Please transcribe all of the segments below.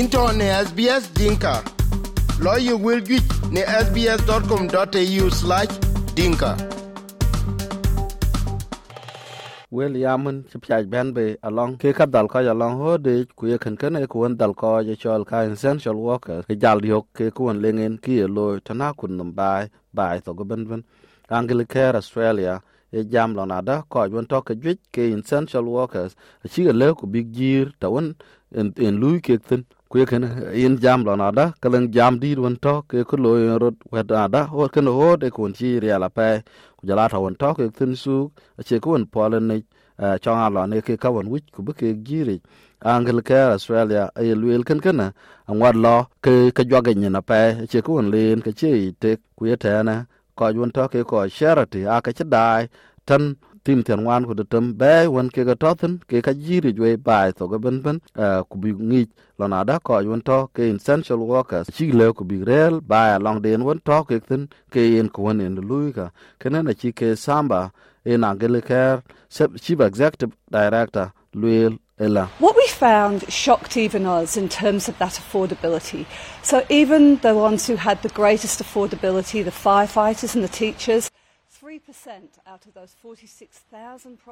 into ne SBS Dinka. Lawyer will get ne sbs.com.au slash dinka. wel yamen ci piaj ben be along ke ka dal ko along ho de ku ye ken ken e ku dal ko je chol ka essential worker ke jal yok ke ku lengen ki lo tana kun num bai bai to go ben ben anglicare, australia e jam lo na da ko won to ke jwit ke essential workers ci le ku big jir ta won en en lui ke tin ku ye in jam lo na da, kalang jam di won to ke ku lo rot wet na da ho ken ho de kun chi ria la pe ku jala ta won to ke tin su che ku won polen ne chong ha lo ne ke ka won wich ku bu ke jiri angel ke australia ay luel ken kana an wad lo ke ke jwa ge na pe che ku won len ke che te ku ye ta na, ko won to ke ko charity a ke che dai, tan tim tian wan ku de tem be won ke ga toten ke ka jiri jwe bai to ga ben ben ku bi ngi lo na da ko won to ke essential workers. Chi le ku bi rel bai long den won to ke tin ke yen ku won en lui ka kana na chi ke samba in Anglicare chief executive director Luil Ella. What we found shocked even us in terms of that affordability. So even the ones who had the greatest affordability, the firefighters and the teachers,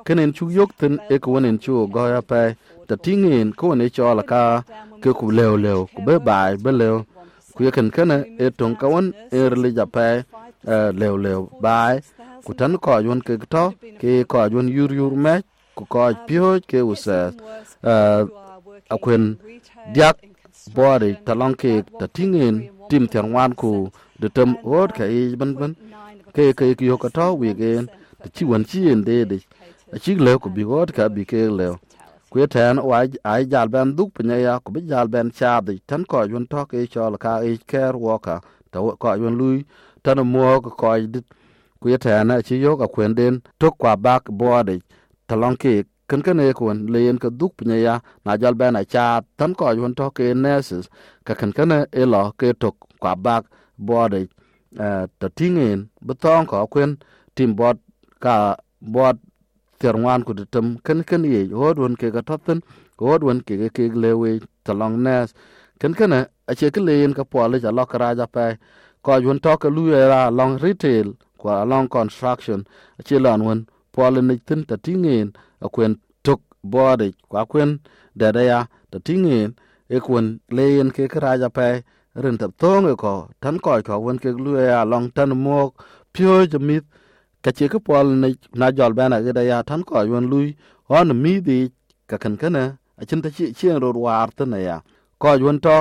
Kenen chu yok tin e ko wonen chu go ya pe ta tingin ko ne cho la ka ke ku leo leo ku be bai be leo ku ye ken kana e ton ka won e rele ja pe leo leo bai ku tan ko yon ke to ke ko yon yur yur me ku ko pyo ke usa a kwen diak body talong ke ta tingin tim tiang wan ku de tem od ka i ban ban ke ke ki yo ka to wi gen ta chi wan chi en de de a chi le ku bi od ka bi ke le ku tan wa ai jal ben duk pnya ya ku bi jal ben cha de tan ko yon to ke cho la ka i care worker ta ko yon lui tan mo ko ko dit ku ye tana chi yo ka kwen den tok kwa bak bode talong ke kan kan e kon len ka duk pnya ya na jal bana cha tan ko yon to ke nurses ka kan kan e lo ke tok kwa bak bode ta tingen betong ko kwen tim bot ka bot terwan ku tem kan kan ye hod won ke ka totten hod won ke ke lewe talong nurse kan kan a che ke len ka pole ja lo kra ja pe ko yon to ka lu era long retail kwa along construction achi lan won pole ni tin ta tingen akwen tok bode kwa kwen dada ya ta tingen e kwen leyen ke kraja pe, rin tap tong e ko, tan ko ko, wen ke lu ya long tan mok, pyo jamit ka che ke pol ni na jol bana ge da ya tan ko wen lui on mi di, ka kan kana a chin ta chi, chien ro war ta na ya. Ko won to,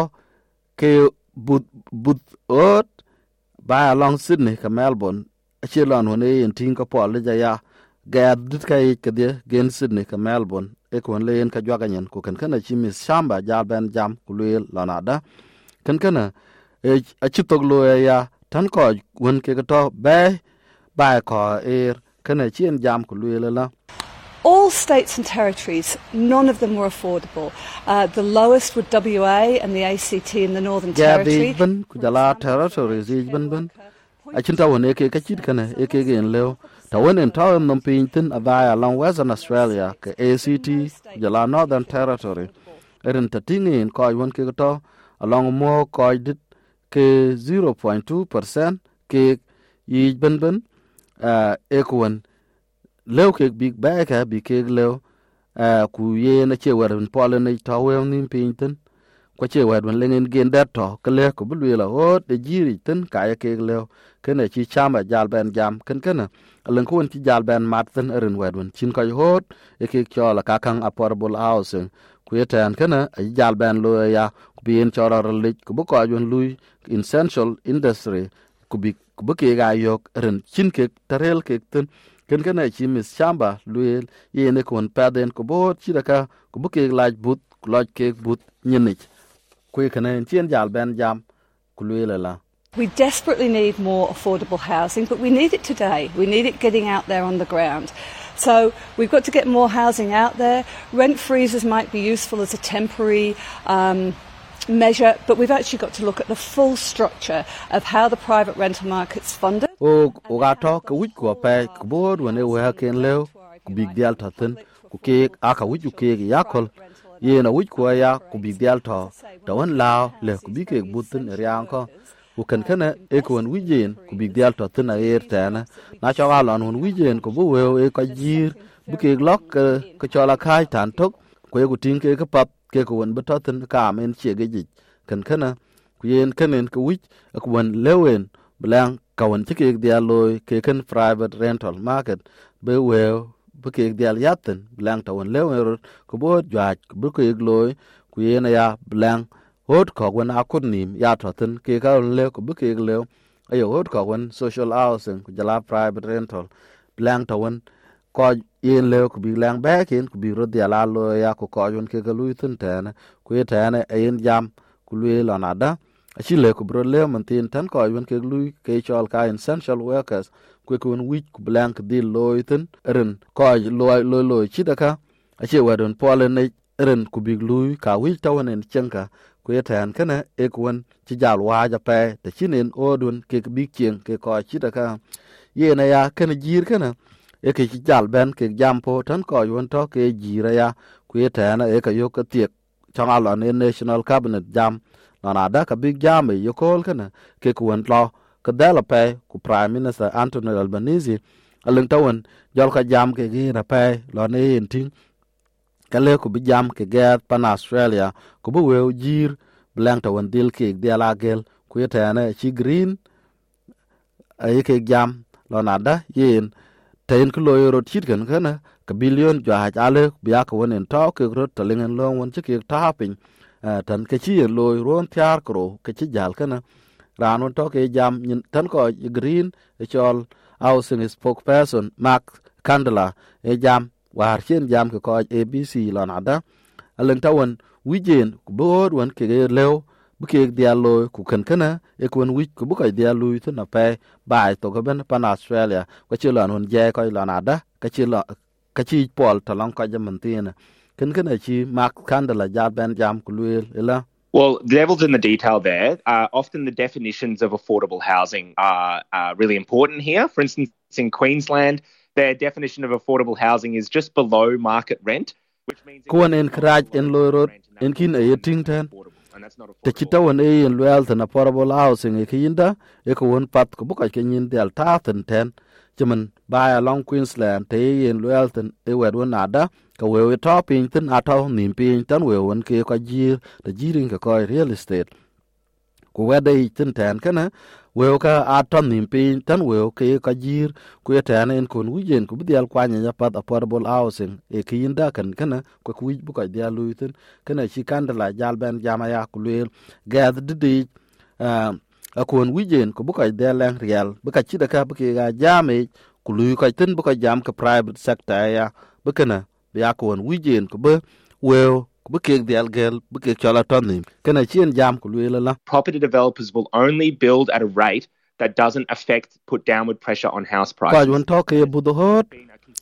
ke but but ot, ba along sydney ka melbourne achi lon wane yen ting ka pol ja ya ga dit ka ik de gen sydney ka melbourne e kon le yen ka jwaga nyen ku kan kana chi mis shamba jal ben jam ku le lon ada kan kana e achi tok lo ya tan ko won ke to be ba ko er kana chi jam ku le la. All states and territories, none of them were affordable. Uh, the lowest were WA and the ACT in the Northern Territory. di ben ku jala territories di ben ben acin ta wone ke kacit kana e ke gen lew ta wonen ta won nom pin tin avaya along western australia, ke act jala northern territory. Erin ta tingin ko won ke to along mo ko dit, ke 0.2 percent, ke yi ben ben e ko won lew ke big ba ka bi ke lew ku ye na che warin polen ta wen nim pin tin ko che wad man lengen gen dat to ke le ko bu la o de jiri tin ka ya ke le kene chi chama jal ben jam ken ken alen ko chi jal ben mat tin erin wad man chin ko hot e ke cho la ka kang affordable housing. Ku yetan ken a jal ben lo ya ku bien cho ra le ku bu ko yon lui essential industry ku bi ku bu ke ga yok erin chin ke tarel ke tin ken kene chi mis chamba luel yene kon paden ku bo chi da ka ku bu ke laj but ku laj ke but nyenich kwe kana chien jal ben jam kulwele la We desperately need more affordable housing, but we need it today. We need it getting out there on the ground. So we've got to get more housing out there. Rent freezes might be useful as a temporary um, measure, but we've actually got to look at the full structure of how the private rental market's funded. o o ka wich ko pe ko bod we ha ken lew dial ta ku ke aka wich ku ke yakol ye na wuj ko ya, ku bi dial to to wan la le ku bi ke butun riang ko e ku kan kana e ko wan wijen ku bi dial to tina er tana na cho ga lon hun wijen ku bu we e ka jir. Bu ke lok e, ke cho la khai tan tok ku ye ku tin ke ka pap, ke ku wan bu to tin ka men che ge ji kan kana ku yen kanen ku wuj e ku wan lewen blang, ka wan ci ke dial loy ke keken private rental market. Be wew bu kek dial yatten blang tawan lewen ko bo jwaj ko be kek loy ku yena ya blang, hot ko wen akut nim ya toten ke ka le ko bu kek lew ayo hot ko wen social housing ku jala private rental, blang tawan ko yen lew ku bi lang ba ken ku bi ro dial alo ya ko ko yun ke ga lui tin ten ku ye tane ayen jam ku le lonada aci le ku bro le man tin tan ko yun ke lui ke chol ka essential workers ku ku wich ku blank di loy tin ren ko loy loy loy chitaka ache wadon pole ne ren ku big lui ka wich tawanen chenka ku yetan kana ekwen ku won ci jal wa pe te chinen odun ke big cheng ke koj chitaka da ye na ya kana jir kana eke ke ci jal ben ke jampo tan koj won to ke jira ya. Ku yetan e yo ka tiek changa lo ne national cabinet jam non ada ka big jam yokol kana ke kuwen lo ka dela pe ku prime minister anthony albanese, aleng tawan jol ka jam ke gi na pe lo ne yin ting. Ka le ku bi jam ke get pan australia, ku bu we jir blang tawan dil ke dia la gel ku yeta na chi green ay ke jam, lo nada yin tayin ku lo yoro chit kan kana ka billion jo ha ale biya ka wonen to ke ro talingen lo won chi ke ta pin eh, tan ke chi loy ron tiar kro ke chi jal kana ran on to jam tan ko green e chol housing spokesperson mark candela e jam war chen jam ke ko abc lon ada alen tawon wijen ku bod wan ke lew bu ke dia loy ku kan kana e ku wan wij ku bu ko dia loy e to na pe bai to ben pan australia. Ko chi lon on je ko lon ada ka chi lo ka chi pol to lon ko jam tina kan kana chi mark candela ja ben jam ku luel e ila Well, the devil's in the detail there. Uh, often the definitions of affordable housing are, are really important here. For instance, in Queensland, their definition of affordable housing is just below market rent, which means kuwan en kraj en loyrot en kin e yeting ten te e luel ten affordable housing e kiyinda e ko pat ko buka del ta ten ten chimen baya long queensland te luel ten e wed won ada ka we we to pin tin ato nim pin tan we won ke ko jir te jirin ka ko real estate. Ku wede tin ten kana we ka ato nim pin tan we ke ka jir ku e ten en kun wijen ku bidial kwanya ya pat affordable housing. E kiyinda kan kana ko ku bu ka dia luitin kana chi kandala jal ben jama ya ku lel gad didi uh, akon wijen ku bu ka dia lang real. Bu ka chi da ka bu ke ga jame ku lu ka tin bu ka jam ka private sector ya bu kana ya kon wijen ku bu weo bu kek dial gel bu kek chola tonim kana chien jam ku lwela la. Property developers will only build at a rate that doesn't affect put downward pressure on house prices. kwa jwan to ke bu do hot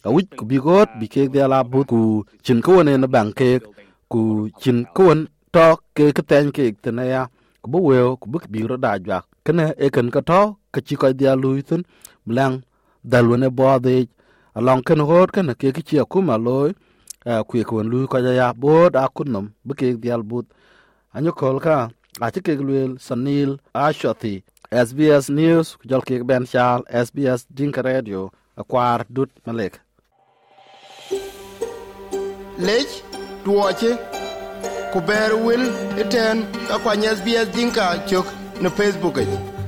a wich ku bi got bi kek dial bu ku chin ko ne na bang kek ku chin ko to ke ke ten kek tena ya ku bu weo ku bu bi ro da jwa. Kana e kan ka to ka chi ko dial luitun blang dalwane bo de along ken hot ken ke ki chia kuma loy kwe kwen lu ko ya bod a kunnom bu ke dial but anyo kol ka, a ti ke gluel sanil a shoti SBS News jol ke ben chal SBS Dinka Radio akwar dut malek lech duoche ku ber wil iten ka kwany SBS Dinka chok na Facebook e.